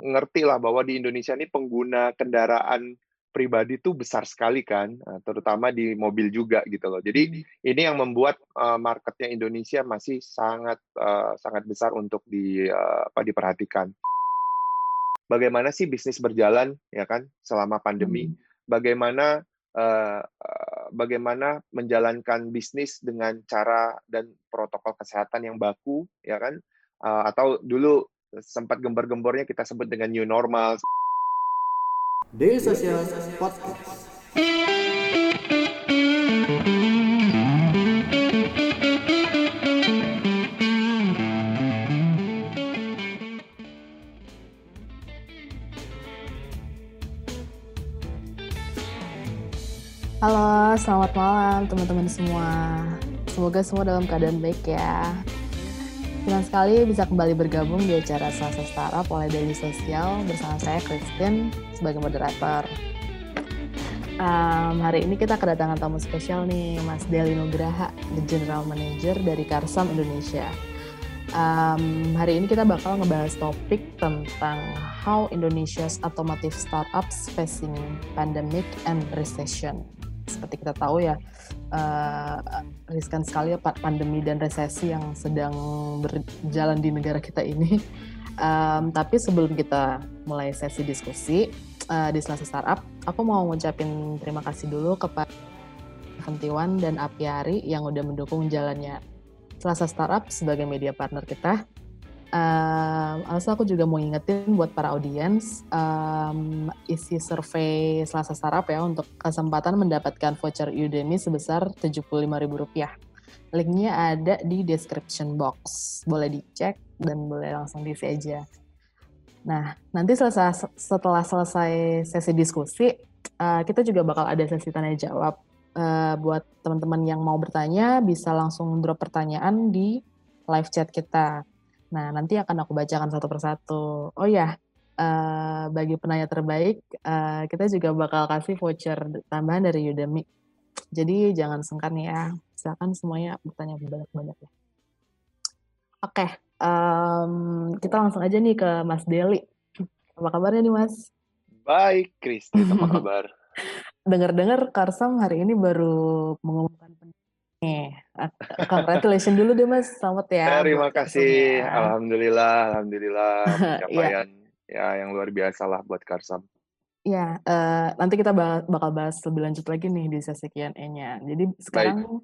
ngerti lah bahwa di Indonesia ini pengguna kendaraan pribadi itu besar sekali kan, eh, terutama di mobil juga gitu loh. Jadi Hmm. ini yang membuat uh, marketnya Indonesia masih sangat uh, sangat besar untuk di uh, apa diperhatikan. Bagaimana sih bisnis berjalan ya kan selama pandemi? Hmm. Bagaimana uh, bagaimana menjalankan bisnis dengan cara dan protokol kesehatan yang baku ya kan? Uh, atau dulu sempat gembar-gembornya kita sebut dengan new normal. Daily Social Podcast. Halo, selamat malam teman-teman semua. Semoga semua dalam keadaan baik ya. Senang sekali bisa kembali bergabung di acara Selasa Startup oleh Daily Sosial bersama saya Christine sebagai moderator. Um, hari ini kita kedatangan tamu spesial nih, Mas Deli Nugraha, the General Manager dari Karsam Indonesia. Um, hari ini kita bakal ngebahas topik tentang how Indonesia's automotive startups facing pandemic and recession. Seperti kita tahu ya, uh, riskan sekali ya pandemi dan resesi yang sedang berjalan di negara kita ini. Um, tapi sebelum kita mulai sesi diskusi uh, di Selasa Startup, aku mau ngucapin terima kasih dulu kepada Fentiwan dan Apiari yang udah mendukung jalannya Selasa Startup sebagai media partner kita. Um, also aku juga mau ingetin buat para audiens um, isi survei Selasa Startup ya untuk kesempatan mendapatkan voucher Udemy sebesar Rp75.000. Linknya ada di description box. Boleh dicek dan boleh langsung diisi aja. Nah, nanti selesai, setelah selesai sesi diskusi, uh, kita juga bakal ada sesi tanya jawab. Uh, buat teman-teman yang mau bertanya, bisa langsung drop pertanyaan di live chat kita. Nah, nanti akan aku bacakan satu persatu. Oh ya, uh, bagi penanya terbaik, uh, kita juga bakal kasih voucher tambahan dari Udemy. Jadi jangan sungkan ya, silakan semuanya bertanya banyak-banyak ya. Oke, um, kita langsung aja nih ke Mas Deli. Apa kabarnya nih Mas? Baik, Kristi, apa kabar? Dengar-dengar Karsam hari ini baru mengumumkan nih. Congratulations dulu deh Mas, selamat ya. Terima kasih, ya. alhamdulillah, alhamdulillah pencapaian ya. ya yang luar biasa lah buat Karsam. Ya, uh, nanti kita bakal bahas lebih lanjut lagi nih di sesi Q&A-nya. Jadi sekarang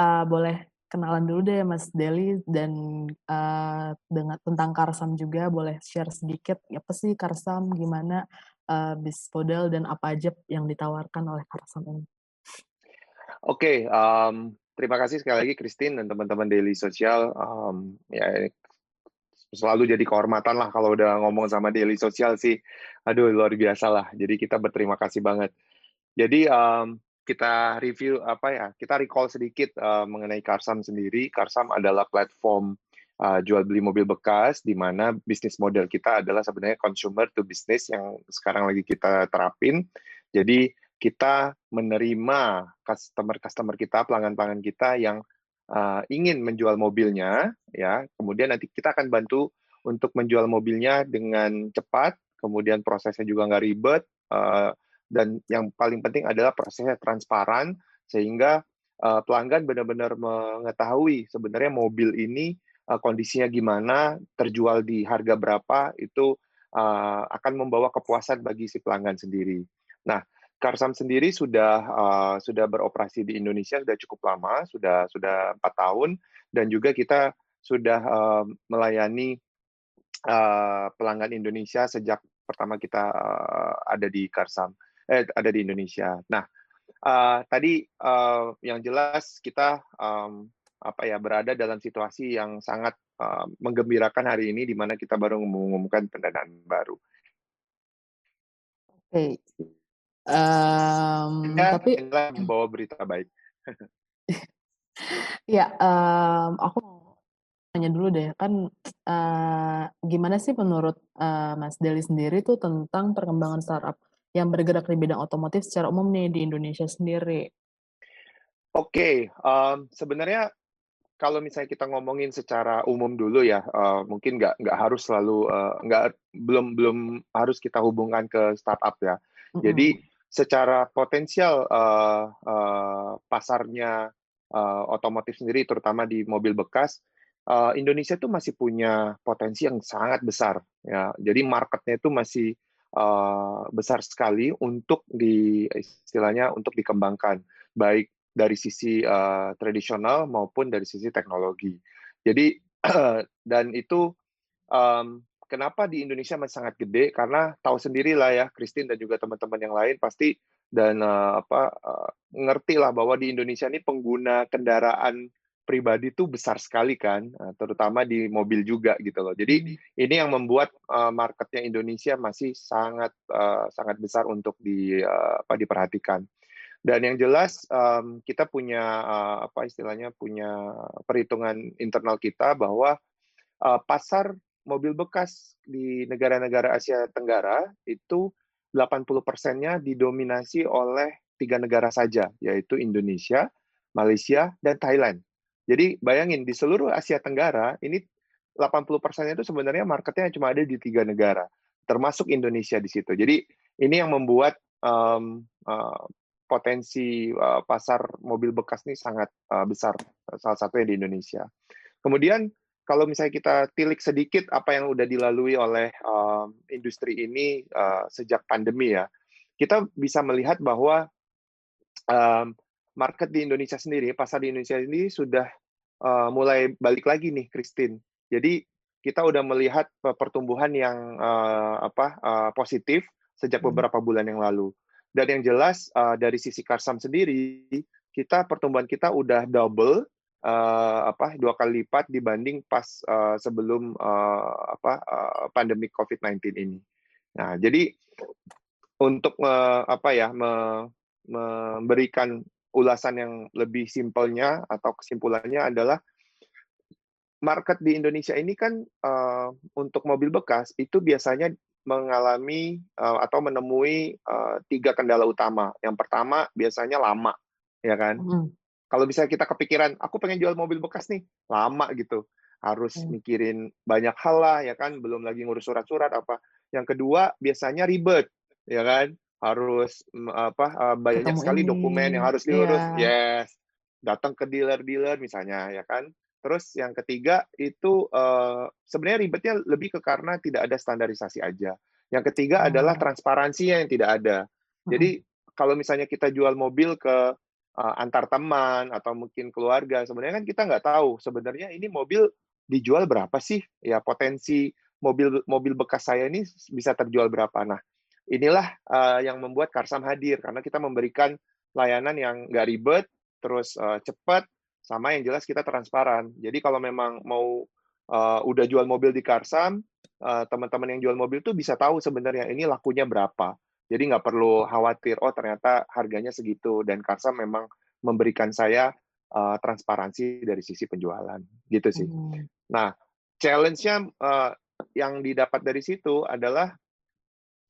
uh, boleh kenalan dulu deh Mas Deli dan uh, dengan tentang Karsam juga boleh share sedikit apa sih Karsam, gimana uh, bis model dan apa aja yang ditawarkan oleh Karsam ini. Oke, okay, um, terima kasih sekali lagi Christine dan teman-teman Daily Sosial. Um, ya selalu jadi kehormatan lah kalau udah ngomong sama Daily Sosial sih. Aduh luar biasa lah. Jadi kita berterima kasih banget. Jadi um, kita review apa ya? Kita recall sedikit uh, mengenai Karsam sendiri. Karsam adalah platform uh, jual beli mobil bekas di mana bisnis model kita adalah sebenarnya consumer to business yang sekarang lagi kita terapin. Jadi kita menerima customer-customer kita, pelanggan-pelanggan kita yang uh, ingin menjual mobilnya, ya. Kemudian nanti kita akan bantu untuk menjual mobilnya dengan cepat, kemudian prosesnya juga nggak ribet, uh, dan yang paling penting adalah prosesnya transparan sehingga uh, pelanggan benar-benar mengetahui sebenarnya mobil ini uh, kondisinya gimana, terjual di harga berapa, itu akan membawa kepuasan bagi si pelanggan sendiri. Nah, Karsam sendiri sudah uh, sudah beroperasi di Indonesia sudah cukup lama, sudah sudah empat tahun, dan juga kita sudah uh, melayani uh, pelanggan Indonesia sejak pertama kita uh, ada di Karsam, eh, ada di Indonesia. Nah, uh, tadi uh, yang jelas kita um, apa ya berada dalam situasi yang sangat uh, menggembirakan hari ini, di mana kita baru mengumumkan pendanaan baru. Oke. Okay. Um, ya, tapi membawa berita baik. ya, um, aku mau tanya dulu deh, kan uh, gimana sih menurut uh, Mas Deli sendiri tuh tentang perkembangan startup yang bergerak di bidang otomotif secara umum nih di Indonesia sendiri? Oke, okay, um, sebenarnya kalau misalnya kita ngomongin secara umum dulu ya, uh, mungkin nggak nggak harus selalu uh, nggak belum belum harus kita hubungkan ke startup ya. Mm-hmm. Jadi secara potensial uh, uh, pasarnya uh, otomotif sendiri, terutama di mobil bekas, uh, Indonesia itu masih punya potensi yang sangat besar ya. Jadi marketnya itu masih uh, besar sekali untuk di istilahnya untuk dikembangkan baik dari sisi uh, tradisional maupun dari sisi teknologi. Jadi dan itu um, kenapa di Indonesia masih sangat gede karena tahu sendirilah ya Christine dan juga teman-teman yang lain pasti dan uh, apa uh, ngerti lah bahwa di Indonesia ini pengguna kendaraan pribadi itu besar sekali kan, terutama di mobil juga gitu loh. Jadi hmm. ini yang membuat uh, marketnya Indonesia masih sangat uh, sangat besar untuk di uh, apa diperhatikan. Dan yang jelas um, kita punya uh, apa istilahnya punya perhitungan internal kita bahwa uh, pasar mobil bekas di negara-negara Asia Tenggara itu 80 persennya didominasi oleh tiga negara saja, yaitu Indonesia, Malaysia, dan Thailand. Jadi bayangin di seluruh Asia Tenggara ini 80 persennya itu sebenarnya marketnya cuma ada di tiga negara, termasuk Indonesia di situ. Jadi ini yang membuat um, uh, potensi uh, pasar mobil bekas ini sangat uh, besar, salah satunya di Indonesia. Kemudian kalau misalnya kita tilik sedikit apa yang sudah dilalui oleh uh, industri ini uh, sejak pandemi ya, kita bisa melihat bahwa um, market di Indonesia sendiri, pasar di Indonesia ini sudah uh, mulai balik lagi nih, Christine. Jadi kita udah melihat pertumbuhan yang uh, apa uh, positif sejak hmm. beberapa bulan yang lalu. Dan yang jelas uh, dari sisi Karsam sendiri, kita pertumbuhan kita udah double uh, apa dua kali lipat dibanding pas uh, sebelum uh, apa uh, pandemi COVID-19 ini. Nah, jadi untuk uh, apa ya me, memberikan ulasan yang lebih simpelnya atau kesimpulannya adalah market di Indonesia ini kan uh, untuk mobil bekas itu biasanya mengalami uh, atau menemui uh, tiga kendala utama. Yang pertama biasanya lama, ya kan? Mm. Kalau bisa kita kepikiran, aku pengen jual mobil bekas nih, lama gitu, harus mm. mikirin banyak hal lah, ya kan? Belum lagi ngurus surat-surat apa. Yang kedua biasanya ribet, ya kan? Harus apa uh, banyak Ketemu sekali ini. dokumen yang harus diurus, yeah. yes. Datang ke dealer-dealer misalnya, ya kan? Terus yang ketiga itu uh, sebenarnya ribetnya lebih ke karena tidak ada standarisasi aja. Yang ketiga hmm. adalah transparansinya yang tidak ada. Jadi hmm. kalau misalnya kita jual mobil ke uh, antar teman atau mungkin keluarga, sebenarnya kan kita nggak tahu sebenarnya ini mobil dijual berapa sih? Ya potensi mobil mobil bekas saya ini bisa terjual berapa. Nah inilah uh, yang membuat Karsam hadir karena kita memberikan layanan yang nggak ribet, terus uh, cepat, sama yang jelas kita transparan. Jadi kalau memang mau uh, udah jual mobil di Karsam, uh, teman-teman yang jual mobil tuh bisa tahu sebenarnya ini lakunya berapa. Jadi nggak perlu khawatir, oh ternyata harganya segitu. Dan Karsam memang memberikan saya uh, transparansi dari sisi penjualan, gitu sih. Hmm. Nah, challenge-nya uh, yang didapat dari situ adalah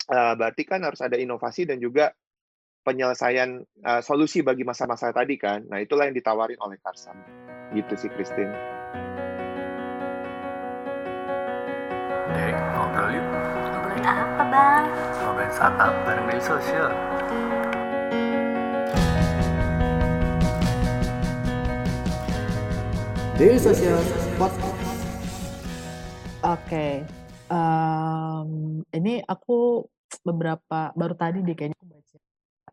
uh, berarti kan harus ada inovasi dan juga penyelesaian uh, solusi bagi masa-masa tadi kan. Nah, itulah yang ditawarin oleh Karsam. Gitu sih, Christine. Dek, ngobrol yuk. Ngobrolin apa, Bang? Ngobrolin startup bareng media sosial. Daily Social Podcast. Oke, okay. um, ini aku beberapa baru tadi deh kayaknya aku baca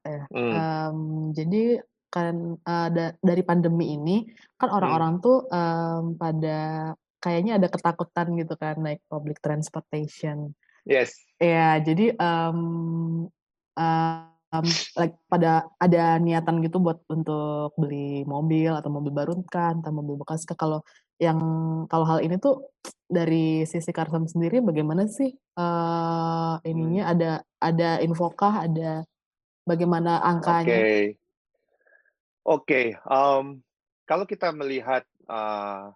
ya. Hmm. Um, jadi kan uh, da dari pandemi ini kan hmm. orang-orang hmm. tuh um, pada kayaknya ada ketakutan gitu kan naik public transportation. Yes. Ya, jadi um, um, like pada ada niatan gitu buat untuk beli mobil atau mobil baru kan, atau mobil bekas. Kalau yang kalau hal ini tuh dari sisi Karsam sendiri bagaimana sih uh, ininya ada ada infokah ada Bagaimana angkanya? Oke. Okay. Oke, okay, um, kalau kita melihat uh,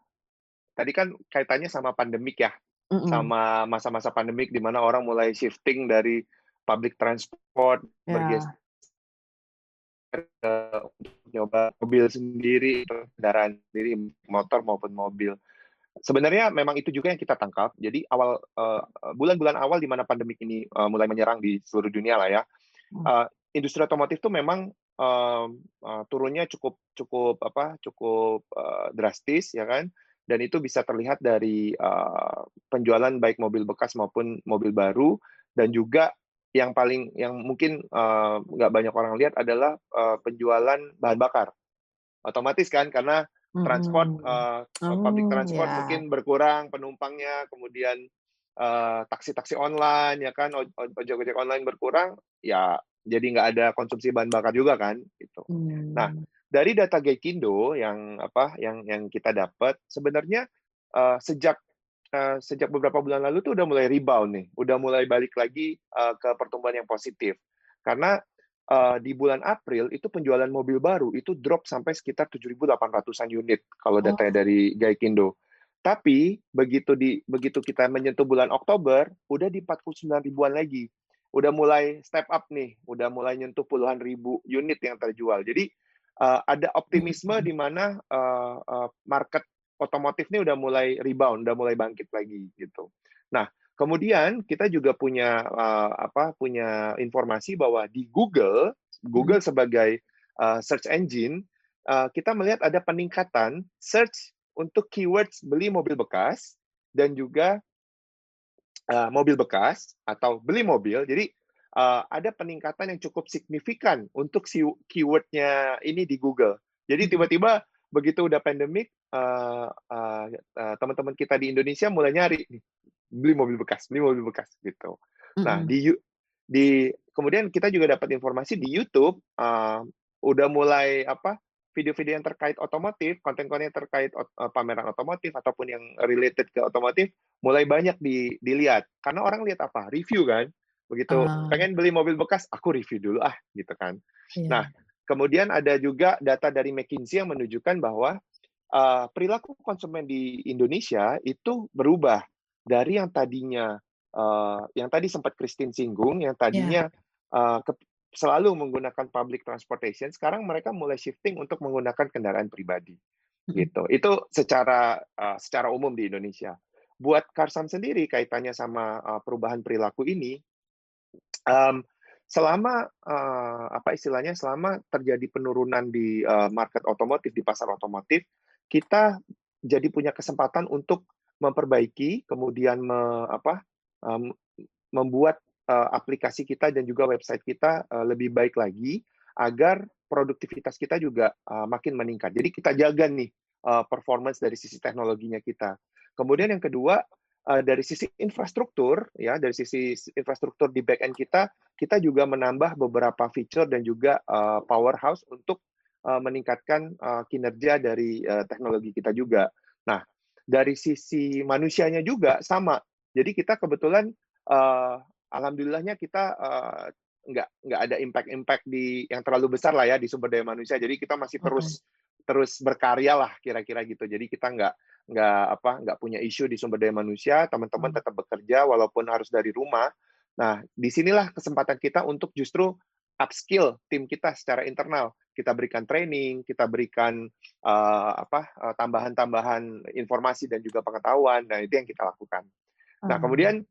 tadi kan kaitannya sama pandemik ya, mm -mm. sama masa-masa pandemik di mana orang mulai shifting dari public transport yeah. bergeser untuk nyoba mobil sendiri, kendaraan sendiri, motor maupun mobil. Sebenarnya memang itu juga yang kita tangkap. Jadi awal uh, bulan-bulan awal di mana pandemik ini uh, mulai menyerang di seluruh dunia lah ya, uh, industri otomotif itu memang uh, uh, turunnya cukup cukup apa cukup uh, drastis ya kan dan itu bisa terlihat dari uh, penjualan baik mobil bekas maupun mobil baru dan juga yang paling yang mungkin nggak uh, banyak orang lihat adalah uh, penjualan bahan bakar otomatis kan karena transport uh, oh, public transport yeah. mungkin berkurang penumpangnya kemudian taksi-taksi uh, online ya kan ojek-ojek online berkurang ya jadi nggak ada konsumsi bahan bakar juga kan gitu. Hmm. Nah dari data Gaikindo yang apa yang yang kita dapat sebenarnya uh, sejak uh, sejak beberapa bulan lalu tuh udah mulai rebound nih, udah mulai balik lagi uh, ke pertumbuhan yang positif. Karena uh, di bulan April itu penjualan mobil baru itu drop sampai sekitar 7.800-an unit kalau datanya oh. dari Gaikindo. Tapi begitu di begitu kita menyentuh bulan Oktober, udah di 49 ribuan lagi. Udah mulai step up nih, udah mulai nyentuh puluhan ribu unit yang terjual. Jadi uh, ada optimisme di mana uh, uh, market otomotif ini udah mulai rebound, udah mulai bangkit lagi gitu. Nah, kemudian kita juga punya uh, apa punya informasi bahwa di Google, Google hmm. sebagai uh, search engine, uh, kita melihat ada peningkatan search untuk keywords beli mobil bekas dan juga uh, mobil bekas atau beli mobil. Jadi uh, ada peningkatan yang cukup signifikan untuk si keywordnya ini di Google. Jadi tiba-tiba begitu udah pandemik, uh, uh, uh, teman-teman kita di Indonesia mulai nyari nih, beli mobil bekas, beli mobil bekas gitu. Mm-hmm. Nah hmm. di di kemudian kita juga dapat informasi di YouTube uh, udah mulai apa video-video yang terkait otomotif, konten-konten yang terkait uh, pameran otomotif ataupun yang related ke otomotif mulai banyak di, dilihat. Karena orang lihat apa? Review kan begitu uh. pengen beli mobil bekas aku review dulu ah gitu kan yeah. nah kemudian ada juga data dari McKinsey yang menunjukkan bahwa uh, perilaku konsumen di Indonesia itu berubah dari yang tadinya uh, yang tadi sempat Christine singgung yang tadinya yeah. uh, ke, selalu menggunakan public transportation sekarang mereka mulai shifting untuk menggunakan kendaraan pribadi gitu itu secara uh, secara umum di Indonesia buat Karsam sendiri kaitannya sama uh, perubahan perilaku ini um, selama uh, apa istilahnya selama terjadi penurunan di uh, market otomotif di pasar otomotif kita jadi punya kesempatan untuk memperbaiki kemudian me, apa um, membuat uh, aplikasi kita dan juga website kita uh, lebih baik lagi agar produktivitas kita juga uh, makin meningkat. Jadi kita jaga nih uh, performance dari sisi teknologinya kita. Kemudian yang kedua uh, dari sisi infrastruktur ya dari sisi infrastruktur di back end kita kita juga menambah beberapa feature dan juga uh, powerhouse untuk uh, meningkatkan uh, kinerja dari uh, teknologi kita juga. Nah, dari sisi manusianya juga sama. Jadi kita kebetulan uh, alhamdulillahnya kita uh, nggak nggak ada impact-impact di yang terlalu besar lah ya di sumber daya manusia. Jadi kita masih terus okay. terus berkarya lah kira-kira gitu. Jadi kita nggak nggak apa nggak punya isu di sumber daya manusia, teman-teman hmm. tetap bekerja walaupun harus dari rumah. Nah, di sinilah kesempatan kita untuk justru upskill tim kita secara internal. Kita berikan training, kita berikan uh, apa tambahan-tambahan informasi dan juga pengetahuan. Nah, itu yang kita lakukan. Nah, kemudian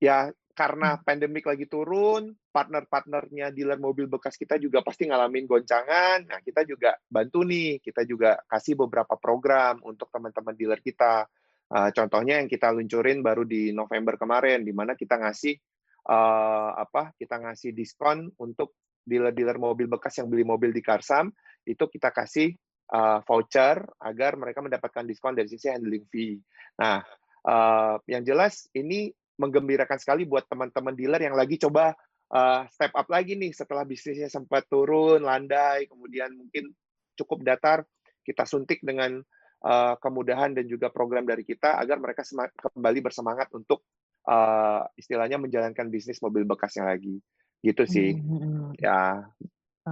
ya karena hmm. pandemik lagi turun, partner-partnernya dealer mobil bekas kita juga pasti ngalamin goncangan. Nah, kita juga bantu nih, kita juga kasih beberapa program untuk teman-teman dealer kita. Uh, contohnya yang kita luncurin baru di November kemarin, di mana kita ngasih uh, apa? Kita ngasih diskon untuk dealer-dealer mobil bekas yang beli mobil di Karsam, itu kita kasih uh, voucher agar mereka mendapatkan diskon dari sisi handling fee. Nah, uh, yang jelas ini menggembirakan sekali buat teman-teman dealer yang lagi coba uh, step up lagi nih setelah bisnisnya sempat turun, landai, kemudian mungkin cukup datar, kita suntik dengan uh, kemudahan dan juga program dari kita agar mereka kembali bersemangat untuk uh, istilahnya menjalankan bisnis mobil bekasnya lagi. Gitu sih. Mm-hmm. Ya,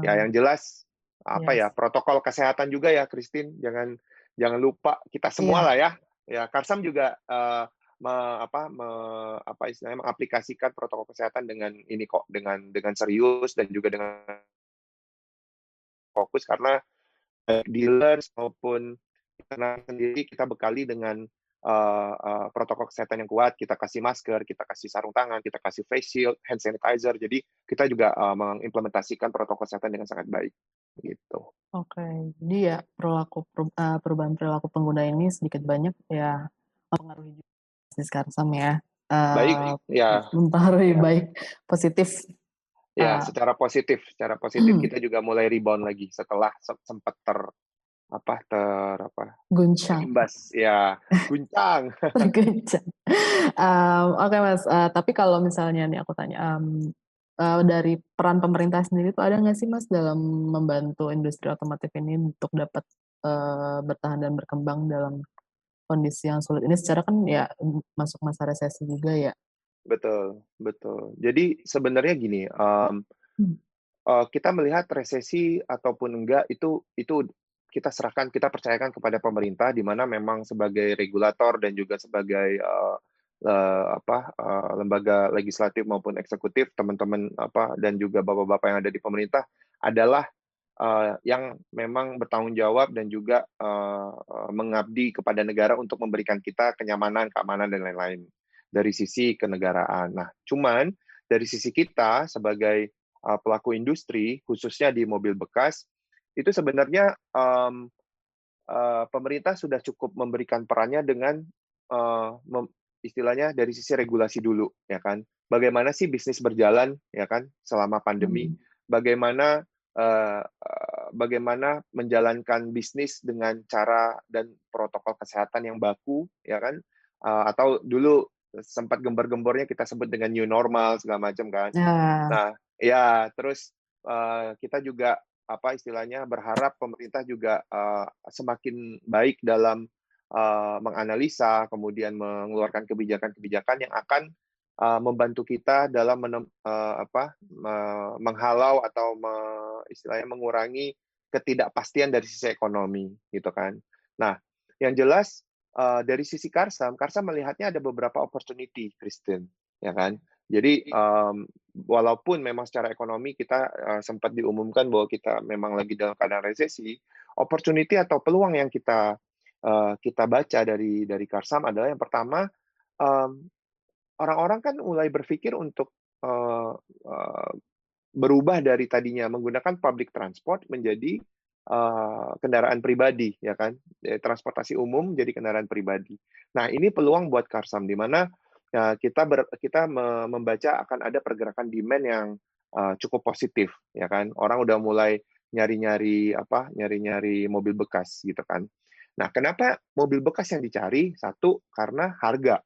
ya yang jelas apa ya, yes. ya protokol kesehatan juga ya, Christine. Jangan jangan lupa kita semua yeah. lah ya. Ya, Karsam juga uh, me, apa me, apa istilahnya mengaplikasikan protokol kesehatan dengan ini kok dengan dengan serius dan juga dengan fokus karena baik dealers maupun internal sendiri kita bekali dengan uh, uh, protokol kesehatan yang kuat. Kita kasih masker, kita kasih sarung tangan, kita kasih face shield, hand sanitizer. Jadi kita juga uh, mengimplementasikan protokol kesehatan dengan sangat baik. Gitu. Oke, jadi ya perilaku perubahan perilaku pengguna ini sedikit banyak ya mempengaruhi juga bisnis Karsam ya. Uh, baik, ya. Mempengaruhi ya. baik, positif. Ya, uh, secara positif, secara positif kita juga mulai rebound lagi setelah sempat ter apa ter apa guncang imbas ya guncang guncang um, oke okay, mas uh, tapi kalau misalnya nih aku tanya um, uh, dari peran pemerintah sendiri itu ada nggak sih mas dalam membantu industri otomotif ini untuk dapat uh, bertahan dan berkembang dalam kondisi yang sulit. Ini secara kan ya masuk masa resesi juga ya. Betul betul. Jadi sebenarnya gini um, hmm. uh, kita melihat resesi ataupun enggak itu itu kita serahkan, kita percayakan kepada pemerintah di mana memang sebagai regulator dan juga sebagai uh, uh, apa uh, lembaga legislatif maupun eksekutif teman-teman apa dan juga bapak-bapak yang ada di pemerintah adalah uh, yang memang bertanggung jawab dan juga uh, mengabdi kepada negara untuk memberikan kita kenyamanan, keamanan dan lain-lain dari sisi kenegaraan. Nah, cuman dari sisi kita sebagai uh, pelaku industri khususnya di mobil bekas itu sebenarnya um, uh, pemerintah sudah cukup memberikan perannya dengan uh, mem, istilahnya dari sisi regulasi dulu ya kan bagaimana sih bisnis berjalan ya kan selama pandemi hmm. bagaimana bagaimana menjalankan bisnis dengan cara dan protokol kesehatan yang baku ya kan uh, atau dulu sempat gembar-gembornya kita sebut dengan new normal segala macam kan ya. nah ya terus uh, kita juga apa istilahnya berharap pemerintah juga uh, semakin baik dalam uh, menganalisa kemudian mengeluarkan kebijakan-kebijakan yang akan uh, membantu kita dalam menem, uh, apa uh, menghalau atau me, istilahnya mengurangi ketidakpastian dari sisi ekonomi gitu kan. Nah, yang jelas uh, dari sisi Karsam, Karsam melihatnya ada beberapa opportunity, Kristen, ya kan. Jadi um, walaupun memang secara ekonomi kita uh, sempat diumumkan bahwa kita memang lagi dalam keadaan resesi, opportunity atau peluang yang kita uh, kita baca dari dari Karsam adalah yang pertama orang orang-orang kan mulai berpikir untuk uh, uh, berubah dari tadinya menggunakan public transport menjadi uh, kendaraan pribadi, ya kan? Transportasi umum jadi kendaraan pribadi. Nah ini peluang buat Karsam di mana ya, kita ber, kita membaca akan ada pergerakan demand yang uh, cukup positif ya kan orang udah mulai nyari-nyari apa nyari-nyari mobil bekas gitu kan nah kenapa mobil bekas yang dicari satu karena harga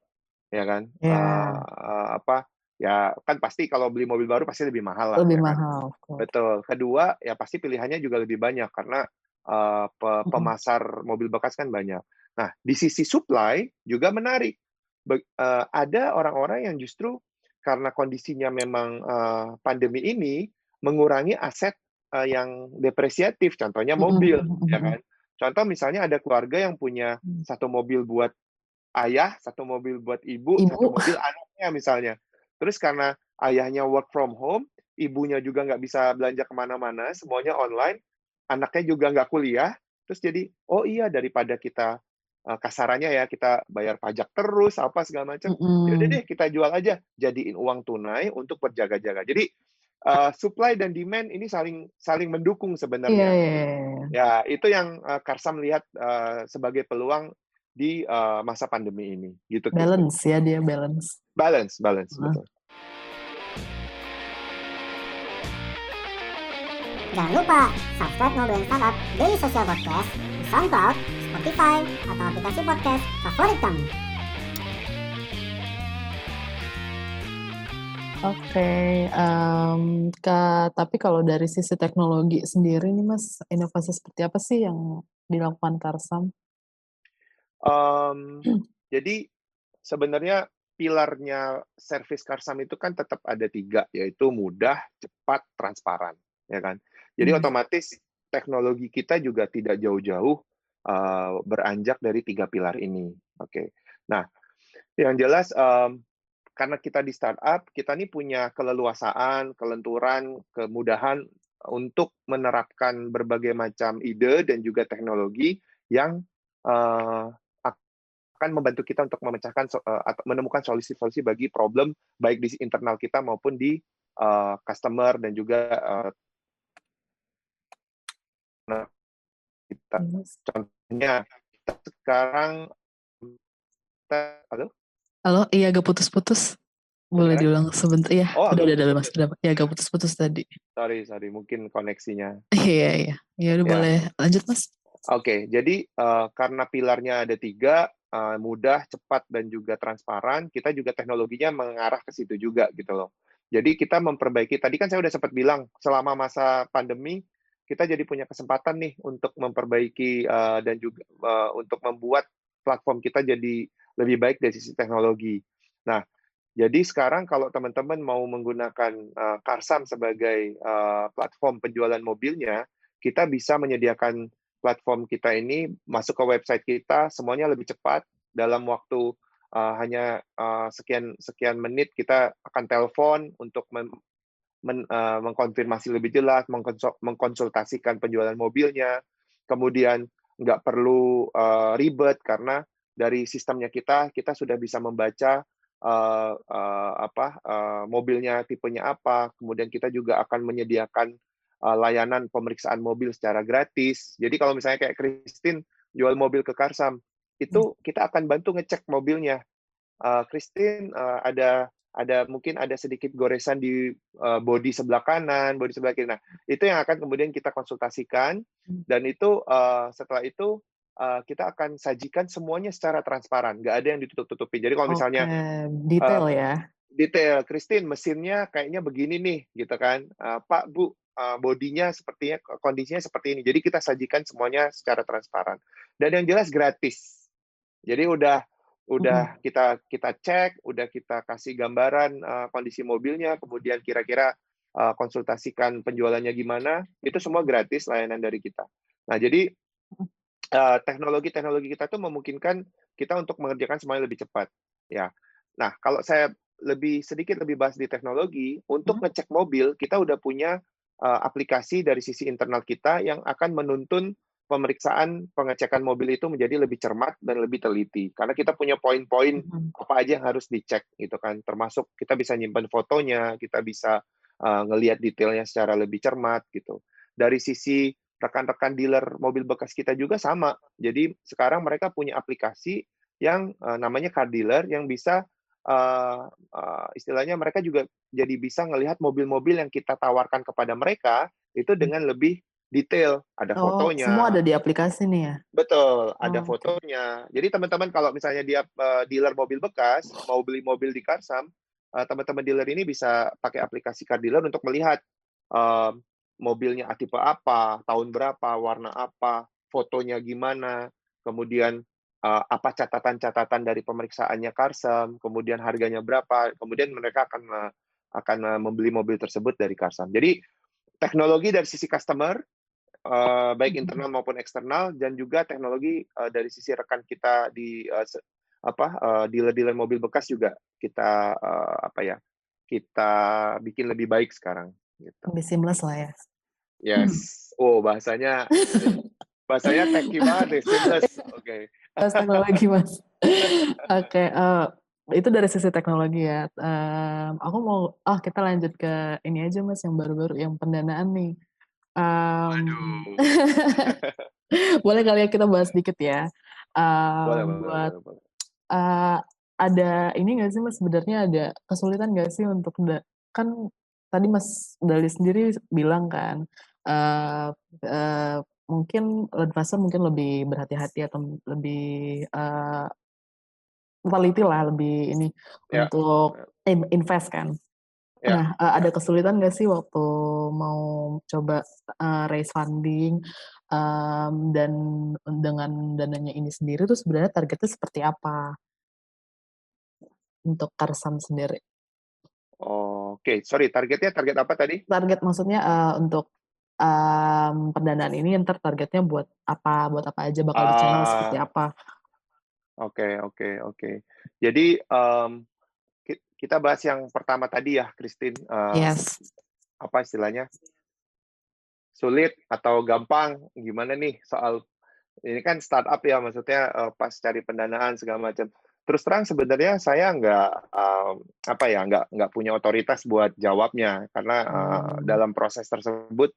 ya kan yeah. Ya. uh, uh, apa ya kan pasti kalau beli mobil baru pasti lebih mahal lah lebih ya mahal kan? betul kedua ya pasti pilihannya juga lebih banyak karena uh, pe pemasar mobil bekas kan banyak nah di sisi supply juga menarik uh, ada orang-orang yang justru karena kondisinya memang uh, pandemi ini mengurangi aset uh, yang depresiatif, contohnya mobil, ya kan? Contoh misalnya ada keluarga yang punya mm. satu mobil buat ayah, satu mobil buat ibu, ibu. satu mobil anaknya misalnya. Terus karena ayahnya work from home, ibunya juga nggak bisa belanja ke mana-mana, semuanya online, anaknya juga nggak kuliah, terus jadi, oh iya daripada kita uh, kasarannya ya kita bayar pajak terus apa segala macam. Mm-hmm. Ya deh kita jual aja, jadiin uang tunai untuk berjaga-jaga. Jadi uh, supply dan demand ini saling saling mendukung sebenarnya. Yeah, yeah, yeah. Ya itu yang uh, Karsam lihat uh, sebagai peluang di uh, masa pandemi ini. Gitu. Balance gitu. ya dia balance. Balance, balance uh. betul. Jangan lupa subscribe Ngobrolin Startup Daily Social Podcast di SoundCloud, Spotify, atau aplikasi podcast favorit kamu. Oke, okay, um, tapi kalau dari sisi teknologi sendiri nih Mas, inovasi seperti apa sih yang dilakukan Karsam? Um, jadi sebenarnya pilarnya servis Karsam itu kan tetap ada tiga, yaitu mudah, cepat, transparan, ya kan. Jadi hmm. otomatis teknologi kita juga tidak jauh-jauh uh, beranjak dari tiga pilar ini. Oke. Okay. Nah, yang jelas um, karena kita di startup, kita ini punya keleluasaan, kelenturan, kemudahan untuk menerapkan berbagai macam ide dan juga teknologi yang uh, akan membantu kita untuk memecahkan uh, atau menemukan solusi-solusi bagi problem baik di internal kita maupun di uh, customer dan juga uh, kita. Contohnya kita sekarang kita, halo? Halo, iya agak putus-putus. Boleh diulang sebentar ya? Oh, udah, udah, udah, mas. Udah, ya agak putus-putus tadi. Sorry, sorry. Mungkin koneksinya. Iya, iya. Ya udah ya. boleh lanjut, Mas. Oke, okay, jadi uh, karena pilarnya ada tiga, uh, mudah, cepat, dan juga transparan, kita juga teknologinya mengarah ke situ juga gitu loh. Jadi kita memperbaiki, tadi kan saya udah sempat bilang, selama masa pandemi, kita jadi punya kesempatan nih untuk memperbaiki uh, dan juga uh, untuk membuat platform kita jadi lebih baik dari sisi teknologi. Nah, jadi sekarang kalau teman-teman mau menggunakan uh, Karsam sebagai uh, platform penjualan mobilnya, kita bisa menyediakan platform kita ini masuk ke website kita semuanya lebih cepat. Dalam waktu uh, hanya uh, sekian sekian menit kita akan telepon untuk men, men, uh, mengkonfirmasi lebih jelas, mengkonsultasikan penjualan mobilnya, kemudian nggak perlu uh, ribet karena dari sistemnya kita kita sudah bisa membaca uh, uh, apa uh, mobilnya tipenya apa, kemudian kita juga akan menyediakan layanan pemeriksaan mobil secara gratis. Jadi kalau misalnya kayak Christine jual mobil ke Karsam, itu hmm. kita akan bantu ngecek mobilnya. Uh, Christine uh, ada ada mungkin ada sedikit goresan di uh, bodi sebelah kanan, bodi sebelah kiri. Nah, itu yang akan kemudian kita konsultasikan hmm. dan itu uh, setelah itu uh, kita akan sajikan semuanya secara transparan, nggak ada yang ditutup-tutupin. Jadi kalau misalnya detail uh, ya, detail, Christine mesinnya kayaknya begini nih, gitu kan, uh, Pak Bu uh, bodinya sepertinya kondisinya seperti ini. Jadi kita sajikan semuanya secara transparan dan yang jelas gratis. Jadi udah udah hmm. kita kita cek, udah kita kasih gambaran uh, kondisi mobilnya, kemudian kira-kira uh, konsultasikan penjualannya gimana, itu semua gratis layanan dari kita. Nah jadi teknologi-teknologi kita tuh memungkinkan kita untuk mengerjakan semuanya lebih cepat. Ya. Nah, kalau saya lebih sedikit lebih bahas di teknologi, untuk hmm. ngecek mobil kita udah punya uh, aplikasi dari sisi internal kita yang akan menuntun pemeriksaan pengecekan mobil itu menjadi lebih cermat dan lebih teliti. Karena kita punya poin-poin hmm. apa aja yang harus dicek gitu kan. Termasuk kita bisa nyimpan fotonya, kita bisa uh, ngelihat detailnya secara lebih cermat gitu. Dari sisi rekan-rekan dealer mobil bekas kita juga sama. Jadi sekarang mereka punya aplikasi yang uh, namanya car dealer yang bisa uh, uh, istilahnya mereka juga jadi bisa melihat mobil-mobil yang kita tawarkan kepada mereka itu hmm. dengan lebih detail, ada oh, fotonya. Semua ada di aplikasi nih ya. Betul, ada oh, fotonya. Okay. Jadi teman-teman kalau misalnya dia uh, dealer mobil bekas mau beli mobil di Karsam, uh, teman-teman dealer ini bisa pakai aplikasi car dealer untuk melihat uh, mobilnya tipe apa, tahun berapa, warna apa, fotonya gimana, kemudian uh, apa catatan-catatan dari pemeriksaannya Karsam, kemudian harganya berapa, kemudian mereka akan uh, akan uh, membeli mobil tersebut dari Karsam. Jadi teknologi dari sisi customer uh, baik hmm. internal maupun eksternal dan juga teknologi uh, dari sisi rekan kita di uh, apa uh, dealer-dealer mobil bekas juga kita uh, apa ya kita bikin lebih baik sekarang gitu. Lebih seamless lah ya. Yes. Hmm. Oh, bahasanya bahasanya techy banget seamless. Oke. Okay. Bahas teknologi, Mas. Oke, okay, uh, eh, itu dari sisi teknologi ya. Um, aku mau ah kita lanjut ke ini aja Mas yang baru-baru yang pendanaan nih. Um, boleh kali ya kita bahas sedikit ya. Um, boleh, buat boleh, boleh. Uh, ada ini nggak sih mas sebenarnya ada kesulitan nggak sih untuk kan tadi Mas Dali sendiri bilang kan uh, uh, mungkin advisor mungkin lebih berhati-hati atau lebih uh, teliti lah lebih ini yeah. untuk invest kan. Yeah. Nah, uh, ada kesulitan nggak sih waktu mau coba uh, raise funding um, dan dengan dananya ini sendiri tuh sebenarnya targetnya seperti apa untuk Karsam sendiri? Oke, okay. sorry, targetnya target apa tadi? Target maksudnya uh, untuk um, pendanaan ini ntar targetnya buat apa, buat apa aja bakal uh, di channel seperti ah. apa? Oke, okay, oke, okay, oke. Okay. Jadi um, kita bahas yang pertama tadi ya, Christine. Uh, yes. Apa istilahnya? sulit atau gampang gimana nih soal ini kan startup ya maksudnya uh, pas cari pendanaan segala macam terus terang sebenarnya saya nggak um, apa ya nggak nggak punya otoritas buat jawabnya karena uh, dalam proses tersebut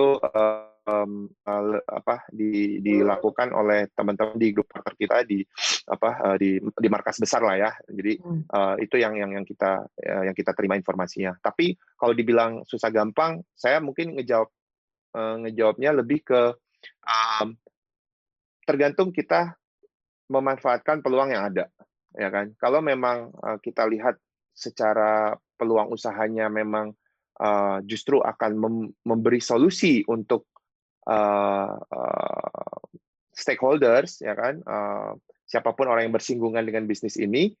uh, um, uh, apa di, dilakukan oleh teman-teman di grup partner kita di apa uh, di di markas besar lah ya. Jadi uh, itu yang yang yang kita uh, yang kita terima informasinya. Tapi kalau dibilang susah gampang, saya mungkin ngejawab uh, ngejawabnya lebih ke um, tergantung kita memanfaatkan peluang yang ada, ya kan. Kalau memang uh, kita lihat secara peluang usahanya memang uh, justru akan mem memberi solusi untuk uh, uh, stakeholders ya kan? Siapa pun orang yang bersinggungan dengan bisnis ini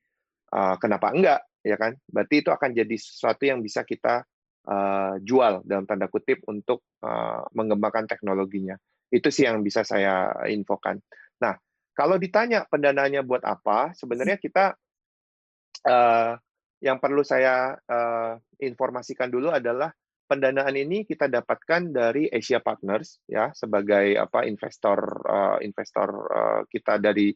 kenapa enggak ya kan? Berarti itu akan jadi sesuatu yang bisa kita jual dalam tanda kutip untuk mengembangkan teknologinya. Itu sih yang bisa saya infokan. Nah kalau ditanya pendanaannya buat apa sebenarnya kita yang perlu saya uh, informasikan dulu adalah pendanaan ini kita dapatkan dari Asia Partners ya sebagai apa investor uh, investor uh, kita dari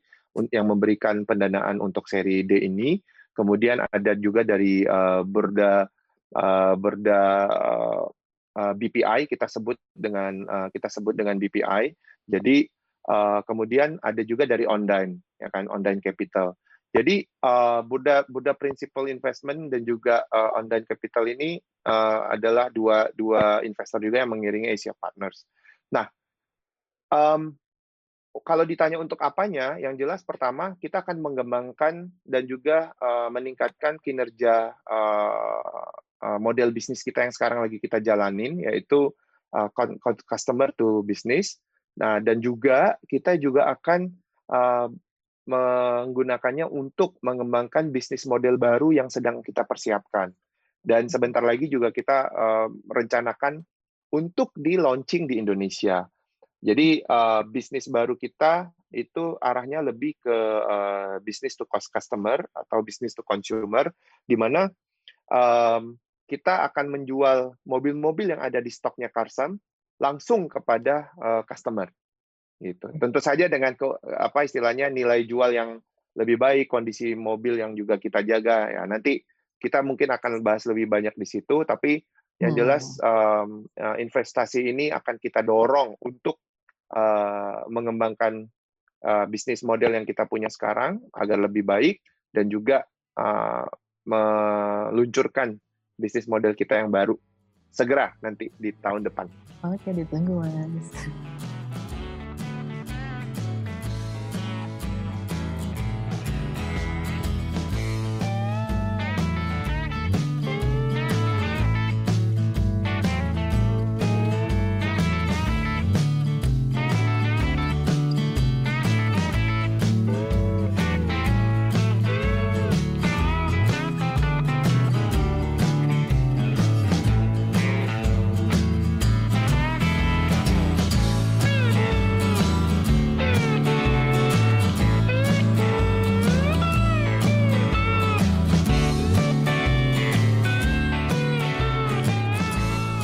yang memberikan pendanaan untuk seri D ini. Kemudian ada juga dari uh, Berda uh, Berda uh, BPI kita sebut dengan uh, kita sebut dengan BPI. Jadi uh, kemudian ada juga dari online ya kan online capital. Jadi uh, Buddha Buddha Principal Investment dan juga uh, Online Capital ini uh, adalah dua dua investor juga yang mengiringi Asia Partners. Nah, um, kalau ditanya untuk apanya, yang jelas pertama kita akan mengembangkan dan juga uh, meningkatkan kinerja uh, uh, model bisnis kita yang sekarang lagi kita jalanin, yaitu uh, customer to business. Nah, dan juga kita juga akan uh, menggunakannya untuk mengembangkan bisnis model baru yang sedang kita persiapkan. Dan sebentar lagi juga kita uh, merencanakan untuk di launching di Indonesia. Jadi uh, bisnis baru kita itu arahnya lebih ke uh, bisnis to cost customer atau bisnis to consumer, di mana um, kita akan menjual mobil-mobil yang ada di stoknya Karsam langsung kepada uh, customer gitu. Tentu saja dengan apa istilahnya nilai jual yang lebih baik, kondisi mobil yang juga kita jaga ya. Nanti kita mungkin akan bahas lebih banyak di situ, tapi yang jelas um, investasi ini akan kita dorong untuk uh, mengembangkan uh, bisnis model yang kita punya sekarang agar lebih baik dan juga uh, meluncurkan bisnis model kita yang baru segera nanti di tahun depan. Oke, ditunggu mas.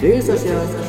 Daily Social Podcast.